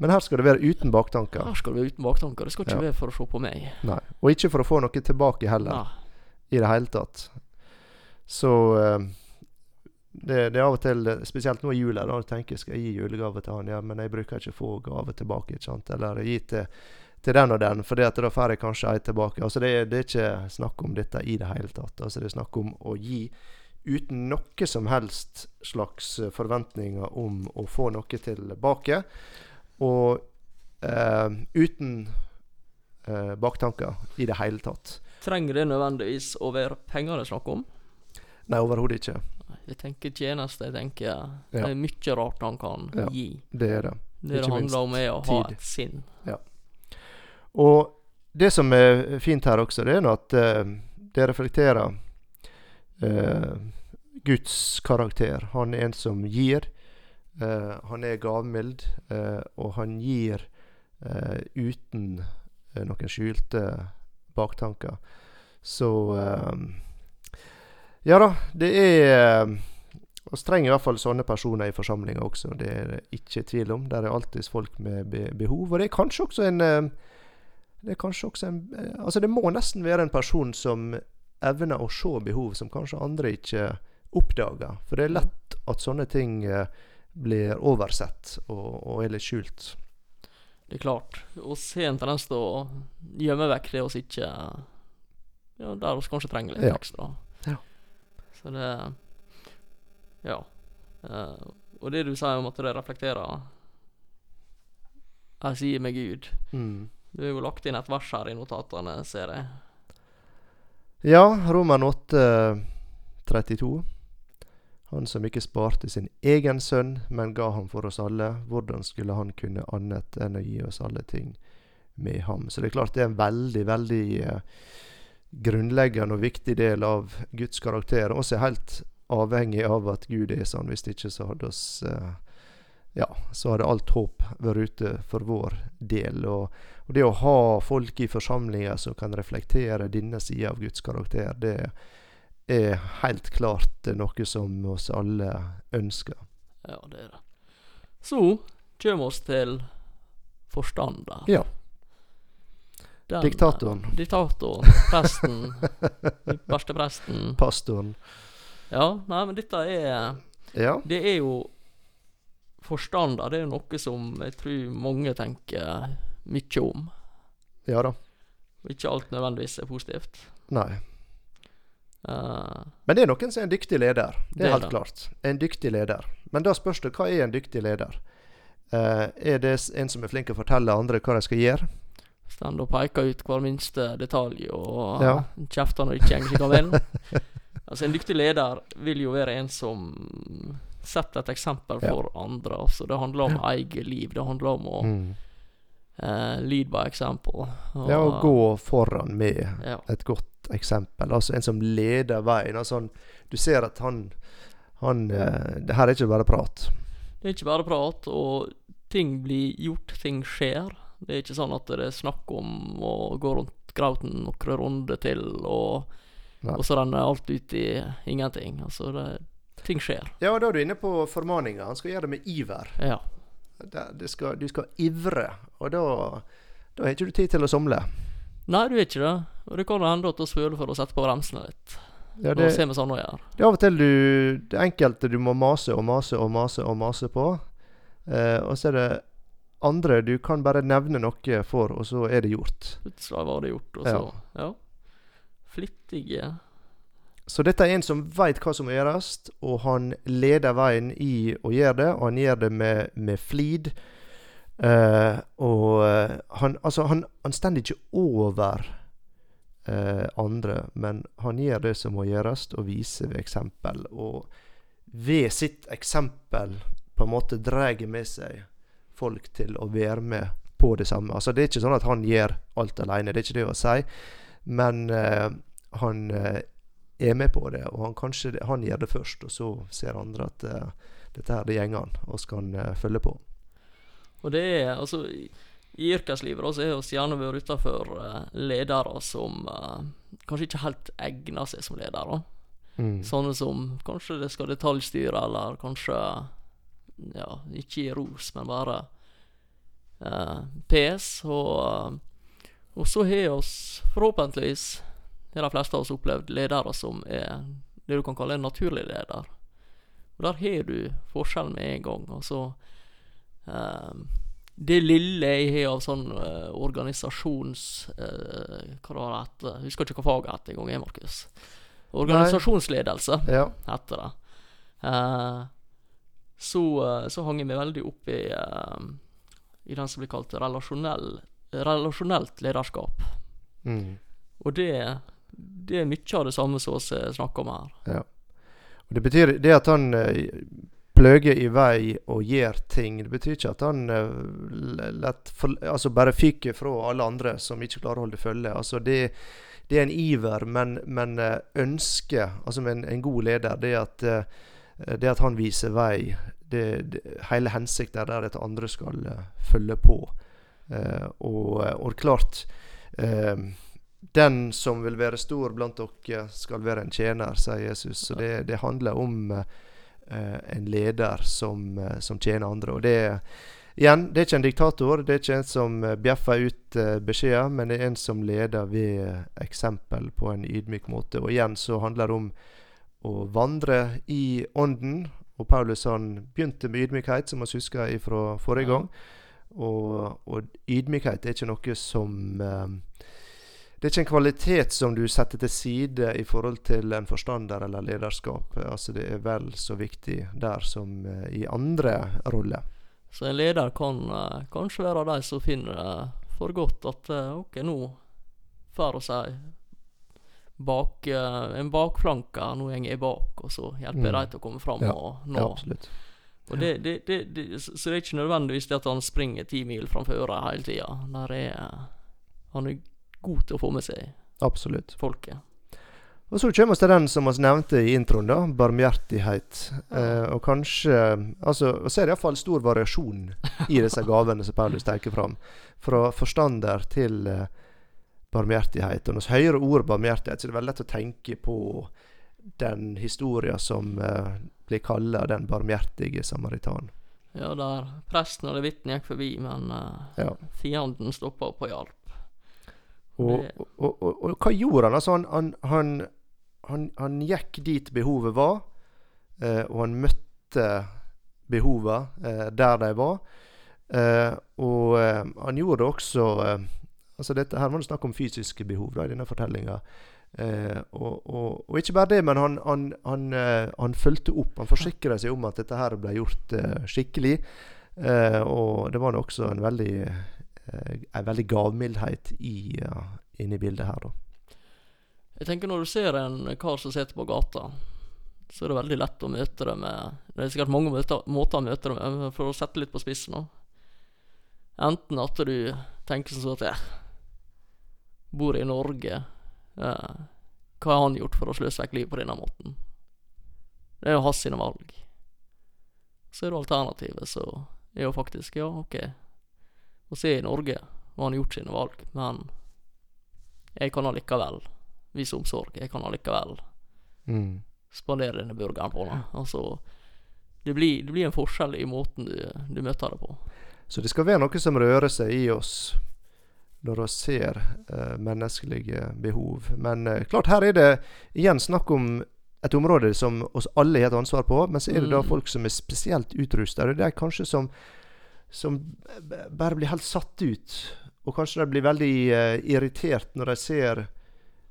Men her skal det være uten baktanker. her skal det være uten baktanker. Det skal ikke Ja. være for å se på meg. Nei. Og ikke for å få noe tilbake heller. Nei. i det hele tatt. Så uh, det, det er av og til, eh, spesielt nå i jula, da tenker jeg skal jeg gi julegave til han. Ja, men jeg bruker ikke få gave tilbake, ikke sant. Eller gi til, til den og den, for da får jeg kanskje ei tilbake. Altså det, det er ikke snakk om dette i det hele tatt. Altså det er snakk om å gi uten noe som helst slags eh, forventninger om å få noe tilbake. Og eh, uten eh, baktanker i det hele tatt. Trenger det nødvendigvis å være penger det er snakk om? Nei, overhodet ikke. Jeg tenker tjeneste. Jeg tenker Ja. Det er mye rart han kan Ja. gi. Det er det. Det det handler om, er å ha tid. et sinn. Og det som er fint her også, det er at uh, det reflekterer uh, Guds karakter. Han er en som gir. Eh, han er gavmild, eh, og han gir eh, uten noen skjulte baktanker. Så Ja da, det er Vi trenger i hvert fall sånne personer i forsamlinga også. Det er det ikke tvil om. Der er alltid folk med be behov. Og det er kanskje også en det er kanskje også en Altså, det må nesten være en person som evner å se behov som kanskje andre ikke oppdager. For det er lett at sånne ting blir oversett og, og er litt skjult. Det er klart. Vi har en tendens til å gjemme vekk det vi ikke Ja, der vi kanskje trenger litt Ja. ekstra. Ja. Så det Ja. Uh, og det du sier om at det reflekterer Jeg sier med Gud. Mm. Du har jo lagt inn et vers her i notatene, ser jeg. Ja, Roman 8, 32. Han som ikke sparte sin egen sønn, men ga ham for oss alle. Hvordan skulle han kunne annet enn å gi oss alle ting med ham? Så det er klart det er en veldig, veldig eh, grunnleggende og viktig del av Guds karakter. Også er helt avhengig av at Gud er sånn. Hvis ikke så hadde oss eh, Ja, så hadde alt håp vært ute for vår del. Og, og det å ha folk i forsamlinger som kan reflektere denne sida av Guds karakter, det er helt klart noe som oss alle ønsker. Ja, det er det. Så kommer oss til forstander. Ja. Den, Diktatoren. Diktatoren. Presten. Verste presten. Pastoren. Ja, nei, men dette er Ja. Det er jo Forstander det er noe som jeg tror mange tenker mye om. Ja da. Ikke alt nødvendigvis er positivt. Nei. Eh, Men det er noen som er en dyktig leder. Det er helt det. klart. En dyktig leder. Men da spørs det hva er en dyktig leder? Uh, er det en som er flink til å fortelle andre hva de skal gjøre? Stend og peker ut hver minste detalj og Ja. kjefter når det ikke går slik han vil. altså, en dyktig leder vil jo være en som setter et eksempel Ja. for andre. Altså, det handler om eget liv. Det handler om å Mm. Uh, lead by example. Og, Ja, å gå foran med Ja. et godt eksempel. Altså en som leder veien. Altså han, du ser at han, han eh, Det her er ikke bare prat. Det er ikke bare prat, og ting blir gjort, ting skjer. Det er ikke sånn at det er snakk om å gå rundt grauten noen runder til, og, og så renner alt ut i ingenting. Altså, det, ting skjer. Ja, da er du inne på formaninga. Han skal gjøre det med iver. Ja. Det, det skal, du skal ivre, og da da har ikke du tid til å somle. Nei, du er ikke det. Og det kan hende at vi føler for å sette på bremsene litt. Ja, det, se sånn å gjøre. det er av og til du Det enkelte du må mase og mase og mase og mase på. Eh, og så er det andre du kan bare nevne noe for, og så er det gjort. Plutselig var det gjort, og så Ja. Flittige. Så dette er en som veit hva som må gjøres, og han leder veien i å gjøre det, og han gjør det med, med flid. Eh, og eh, han, altså, han, han står ikke over eh, andre, men han gjør det som må gjøres, og viser ved eksempel. Og ved sitt eksempel på en måte drar med seg folk til å være med på det samme. Altså Det er ikke sånn at han gjør alt alene, det er ikke det å si. Men uh, han uh, er med på det, og han kanskje han gjør det først, og så ser andre at uh, dette her det gjenger han, og skal han følge på. Og det er altså I, i yrkeslivet da, så har vi gjerne vært utafor uh, ledere som uh, kanskje ikke helt egner seg som ledere. Mm. Sånne som kanskje det skal detaljstyre, eller kanskje Ja, ikke gi ros, men bare uh, pes. Og, eh, og så har oss forhåpentligvis, har de fleste av oss opplevd ledere som er det du kan kalle en naturlig leder. Og der har du forskjellen med en gang. Og så eh, Det lille jeg har av sånn uh, organisasjons... Uh, hva det var det het? Jeg husker ikke hva faget het engang, jeg, Markus. Organisasjonsledelse Ja. heter det. Uh, så, eh, så hang jeg meg veldig opp i, eh, i den som blir kalt relasjonell, relasjonelt lederskap. Mm. Og det, det er mye av det samme som vi snakker om her. Og det betyr det at han pløyer i vei og gjør ting. Det betyr ikke at han eh, lett for, altså bare fyker fra alle andre som ikke klarer å holde følge. Altså det, det er en iver, men, men eh, ønsket altså med en, en god leder, det at, eh, det at han viser vei det, det, Hele hensikten er at andre skal følge på. Eh, og, og klart den som vil være stor blant dere, skal være en tjener, sier Jesus. Så det, det handler om en leder som, eh, som tjener andre. Og det er igjen, det er ikke en diktator, det er ikke en som eh, bjeffer ut eh, beskjeder, men det er en som leder ved eh, eksempel på en ydmyk måte. Og igjen så handler det om å vandre i ånden. Og Paulus han begynte med ydmykhet, som vi husker fra forrige gang. Og, og ydmykhet er ikke noe som eh, det er ikke en kvalitet som du setter til side i forhold til en forstander eller lederskap. Altså Det er vel så viktig der som eh, i andre roller. Så en leder kan uh, kanskje være de som finner det for godt at uh, OK, nå får vi bak, uh, en bakflanke, nå går jeg bak, og så hjelper jeg Mm. dem til å komme fram Ja, og Ja, nå. absolutt. Og det, det, det, det, så det er ikke nødvendigvis det at han springer ti mil framfor hele tida. Han er god til å få med seg Absolutt. folket. Og så kommer vi til den som vi nevnte i introen, da. Barmhjertighet. Eh, og kanskje Altså, Vi er det iallfall stor variasjon i disse gavene som Paulus tar fram. Fra forstander til eh, barmhjertighet. Og når vi hører ordet barmhjertighet, så er det veldig lett å tenke på den historien som eh, blir kalla den barmhjertige samaritan. Ja, der presten og levitten gikk forbi, men eh, Ja. fienden stoppa opp og hjalp. Og, og, og, og, hva gjorde han? Altså, han, han, han, han, gikk dit behovet var, eh, og han møtte behovet eh, der de var. Eh, og eh, han gjorde også eh, Altså dette her var det snakk om fysiske behov da, i denne fortellinga. Eh, og, og, ikke bare det, men han, han, han, han fulgte opp. Han forsikra seg om at dette her ble gjort skikkelig. Eh, og det var også en veldig, eh, en veldig gavmildhet i, ja, inne i bildet her, da. Jeg tenker når du ser en kar som sitter på gata, så er det veldig lett å møte det med Det er sikkert mange måter, måter å møte det med, for å sette litt på spissen nå. Enten at du tenker sånn at jeg bor i Norge. Eh, hva har han gjort for å sløse vekk livet på denne måten? Det er jo hans sine valg. Så er det alternativet, så er jo faktisk Ja, ok, å se i Norge, og han har gjort sine valg, men jeg kan allikevel vise omsorg. Jeg kan allikevel Mm. spandere denne burgeren på ham. Altså, det blir, det blir en forskjell i måten du, du møter det på. Så det skal være noe som rører seg i oss når vi ser eh, menneskelige behov. Men eh, klart, her er det igjen snakk om et område som oss alle har et ansvar på. Men så er det da Mm. folk som er spesielt utrusta. Det er kanskje som, som bare blir helt satt ut. Og kanskje de blir veldig uh, irritert når de ser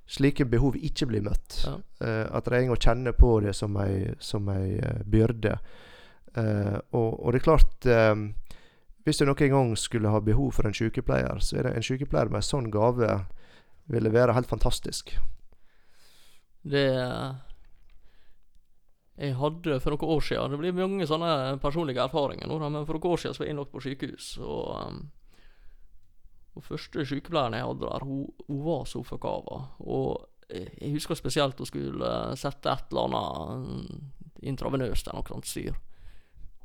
slike behov ikke blir møtt. Ja. Uh, at og kjenner på det som ei, som ei uh, byrde. Og, og det er klart Hvis du noen gang skulle ha behov for en sykepleier, så er det en sykepleier med en sånn gave ville være helt fantastisk. Det Jeg hadde for noen år siden Det blir mange sånne personlige erfaringer nå, da, men for noen år siden så var jeg innlagt på sykehus. Og, um, og første sykepleieren jeg hadde der, hun, hun var så forkava. Og jeg husker spesielt hun skulle eh, sette et eller annet mm, intravenøst eller noe sånt styr.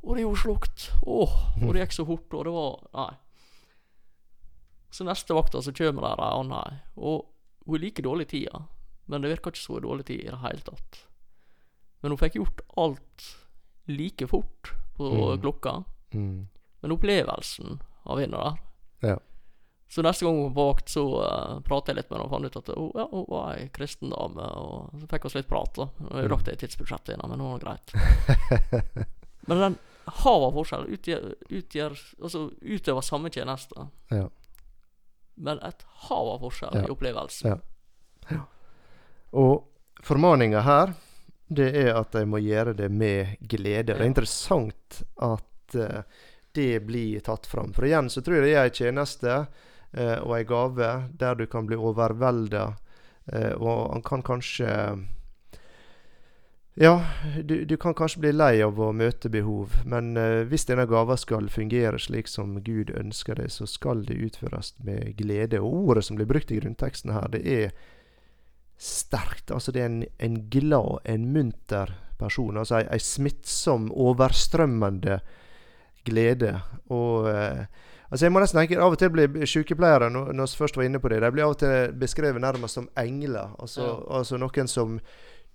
Og det gjorde slukt. Åh, og det gikk så fort, og det var Nei. Så neste vakta så kommer der ei anna ei, og hun er like dårlig i tida. Men det virker ikke så dårlig tid i det hele tatt. Men hun fikk gjort alt like fort på Mm. klokka. Mm. Men opplevelsen av henne der Ja. Så neste gang hun var på vakt, så uh, pratet jeg litt med henne og fant ut at hun, ja, hun var ei kristen dame. Og så fikk vi litt prat. da Jeg Mm. rakk det tidsbudsjettet innan, men nå var det greit. men den av forskjell utgjør, utgjør Altså utøver samme tjeneste, Ja. men et hav av forskjell Ja. i opplevelsen. Ja. Og formaninga her, det er at de må gjøre det med glede. Det er interessant at uh, det blir tatt fram. For igjen så tror jeg det er en tjeneste uh, og en gave der du kan bli overvelda, uh, og han kan kanskje Ja, du, du kan kanskje bli lei av å møte behov, men eh, hvis denne gava skal fungere slik som Gud ønsker det, så skal det utføres med glede. Og ordet som blir brukt i grunnteksten her, det er sterkt. Altså det er en, en glad, en munter person. Altså ei, ei smittsom, overstrømmende glede. Og eh, altså jeg må nesten tenke, Av og til blir sykepleiere, når når vi først var inne på det, de blir av og til beskrevet nærmest som engler. Altså, Ja. altså noen som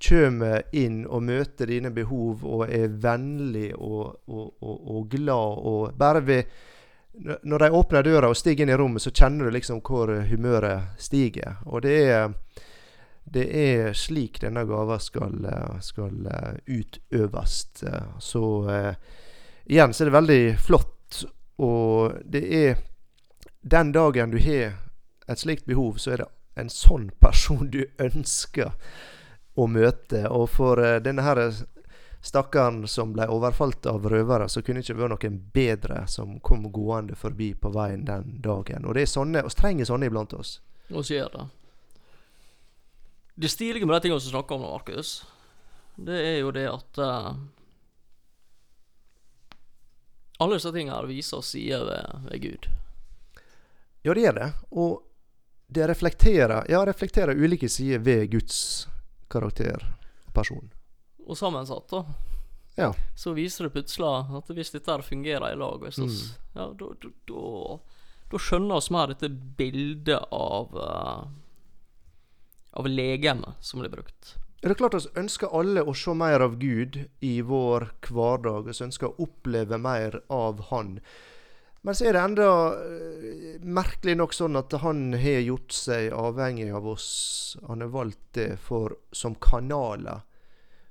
kommer inn og møter dine behov og er vennlig og, og, og, og glad. og bare ved Når de åpner døra og stiger inn i rommet, så kjenner du liksom hvor humøret stiger. Og det er det er slik denne gava skal, eh, skal eh, utøves. Eh, Så igjen så er det veldig flott, og det er Den dagen du har et slikt behov, så er det en sånn person du ønsker å møte. Og for denne her stakkaren som ble overfalt av røvere, så kunne det ikke vært noen bedre som kom gående forbi på veien den dagen. Og det er sånne, Vi trenger sånne iblant oss. Og så gjør det. Det stilige med de tingene som snakker om nå, Markus, det er jo det at uh, Alle disse tingene her viser sider ved, ved Gud. Ja, det er det. Og det reflekterer, ja, reflekterer ulike sider ved Guds karakter og person. Og sammensatt, da. Ja. Så viser det plutselig at hvis dette her fungerer i lag, Mm. oss, ja, da, da, da, da skjønner vi mer dette bildet av eh, Av legemet som blir brukt. Er det klart Vi ønsker alle å se mer av Gud i vår hverdag. Vi ønsker å oppleve mer av Han. Men så er det enda eh, merkelig nok sånn at han har gjort seg avhengig av oss. Han har valgt det for, som kanaler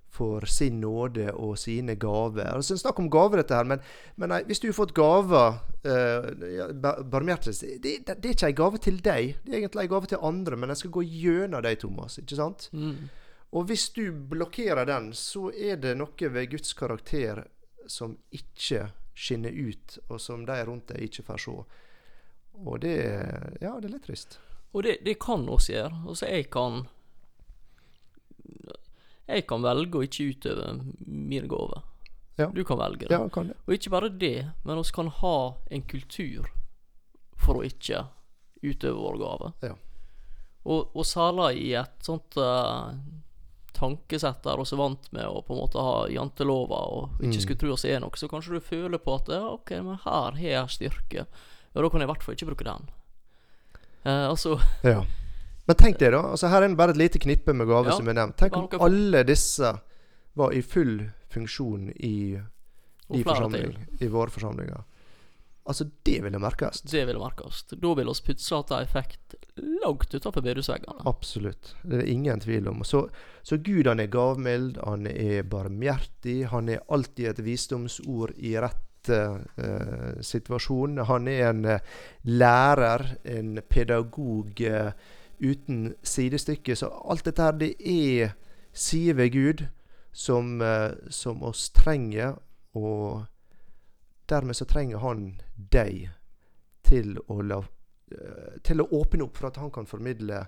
for sin nåde og sine gaver. Altså, Snakk om gaver, dette her, men, men nei, hvis du har fått gaver uh, Barmhjertighet det, det, det, er ikke en gave til deg, det er egentlig en gave til andre, men den skal gå gjennom deg, Thomas. ikke sant? Mm. Og hvis du blokkerer den, så er det noe ved Guds karakter som ikke skinner ut, og som de rundt deg ikke får se. Og det, ja, det er litt trist. Og det, det kan oss gjøre. Altså, jeg kan Jeg kan velge å ikke utøve mine gaver. Ja. Du kan velge det. Ja, kan det. Og ikke bare det, men vi kan ha en kultur for å ikke utøve våre gaver. Ja. Og, og særlig i et sånt uh, tankesett der vi er vant med å på en måte ha jantelover og ikke Mm. skulle tro oss er noe, så kanskje du føler på at ja, ok, men her har jeg styrke. Ja, da kan jeg i hvert fall ikke bruke den. Uh, altså Ja. Men tenk det, da. altså Her er det bare et lite knippe med gaver Ja, som er nevnt. Tenk om alle disse var i full funksjon i, i, forsamling, i våre forsamlinger. Altså, det ville merkes. Det ville merkes. Da vil oss plutselig ha effekt langt utenfor bedehusveggene. Absolutt. Det er det ingen tvil om. Så, så Gud han er gavmild, han er barmhjertig, han er alltid et visdomsord i rett eh, situasjon. Han er en eh, lærer, en pedagog eh, uten sidestykke. Så alt dette her, det er sider ved Gud som, eh, som oss trenger. Og dermed så trenger han deg til å la eh, til å åpne opp for at han kan formidle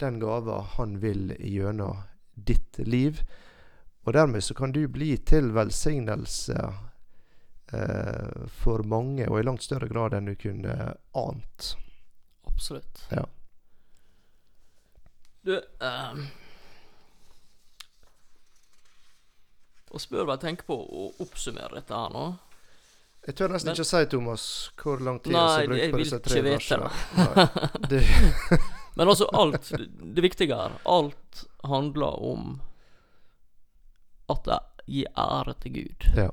den gava han vil gjennom ditt liv. Og dermed så kan du bli til velsignelse eh, for mange, og i langt større grad enn du kunne ant. Absolutt. Ja. Du Og spør hva jeg tenker på å oppsummere dette her nå. Jeg tør nesten Men- ikke si, Thomas, hvor lang tid jeg har brukt på disse tre versene. Men altså, alt Det viktige her, alt handler om at jeg gir ære til Gud. Ja.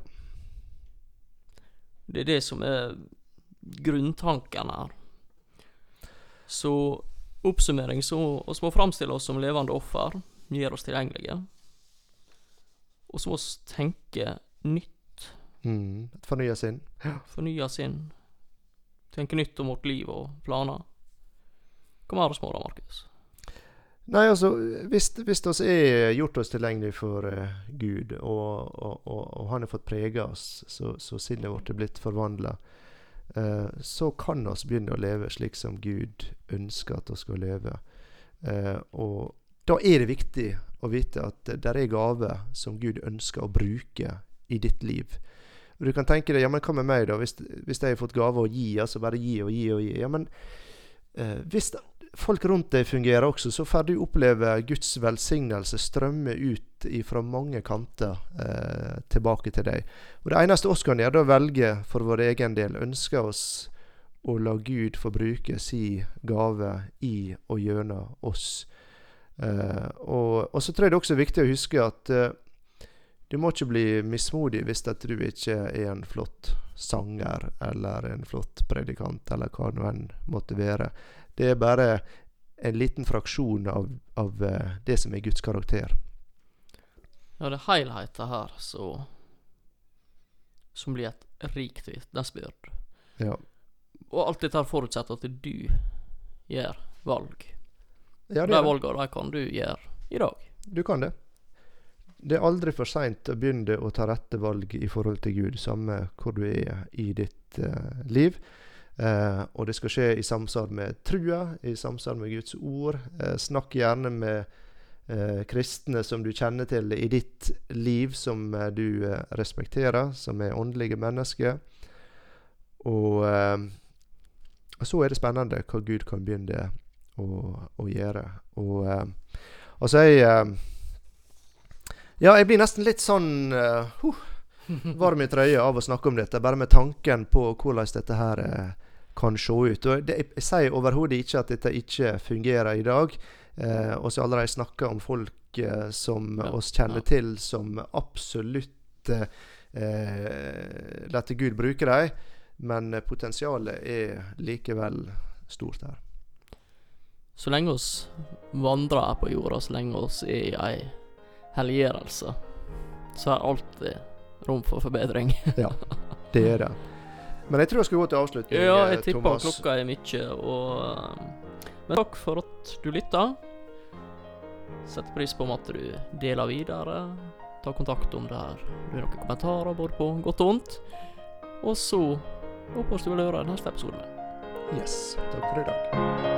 Det er det som er grunntanken her. Så oppsummering så oss må framstille oss som levende offer, gjøre oss tilgjengelige. Og så må vi tenke nytt, Mm, et fornya sinn. fornya sinn. Tenke nytt om vårt liv og planer. Hva mer små da, Markus? Nei, altså, hvis, vi er gjort oss tilgjengelig for uh, Gud, og, og, og, og Han har fått prege oss, så, så sinnet vårt er blitt forvandla, så kan oss begynne å leve slik som Gud ønsker at vi skal leve. Eh, og da er det viktig å vite at det er gaver som Gud ønsker å bruke i ditt liv. Du kan tenke deg, ja, men hva med meg, da? Hvis, hvis jeg har fått gave å gi, altså bare gi og gi og gi. Ja, men eh, hvis folk rundt deg fungerer også, så får du oppleve Guds velsignelse strømme ut fra mange kanter eh, tilbake til deg. Og Det eneste oss kan gjøre, er å velge for vår egen del. Ønsker oss å la Gud få bruke si gave i og gjennom oss. Eh, og, og så tror jeg det også er viktig å huske at eh, du må ikke bli mismodig hvis at du ikke er en flott sanger eller en flott predikant, eller hva nå enn måtte være. Det er bare en liten fraksjon av, av eh, det som er Guds karakter. Ja, det er helheten her så Som blir et rikt vitnesbyrd. Ja. Og alt dette forutsetter at du gjør valg. Ja, det de valgene kan du gjøre i dag. Du kan det. Det er aldri for seint å begynne å ta rette valg i forhold til Gud, samme hvor du er i ditt uh, liv. Eh, og det skal skje i samsvar med trua, i samsvar med Guds ord. Eh, snakk gjerne med eh, kristne som du kjenner til i ditt liv, som eh, du eh, respekterer, som er åndelige mennesker. Og eh, så er det spennende hva Gud kan begynne å, å gjøre. Og altså, jeg Ja, jeg blir nesten litt sånn uh, varm i trøya av å snakke om dette, bare med tanken på hvordan dette her eh, kan se ut. Og det, jeg sier overhodet ikke at dette ikke fungerer i dag. Eh, og så allerede snakka om folk eh, som Ja, oss kjenner ja. til, som absolutt eh, eh, lar Gud bruke dem. Men eh, potensialet er likevel stort her. Så lenge oss vandrer her på jorda, så lenge oss er i ei helliggjørelse, så er alltid rom for forbedring. ja, Det er det. Men jeg tror jeg skal gå til avslutning. Ja, eh, jeg tipper Thomas. klokka er mye, og um, Men takk for at du lytta. Setter pris på om at du deler videre. Ta kontakt om det her. Du har noen kommentarer, både på godt og vondt. Og så håper vi du vil høre neste episode. Yes. Takk for i dag.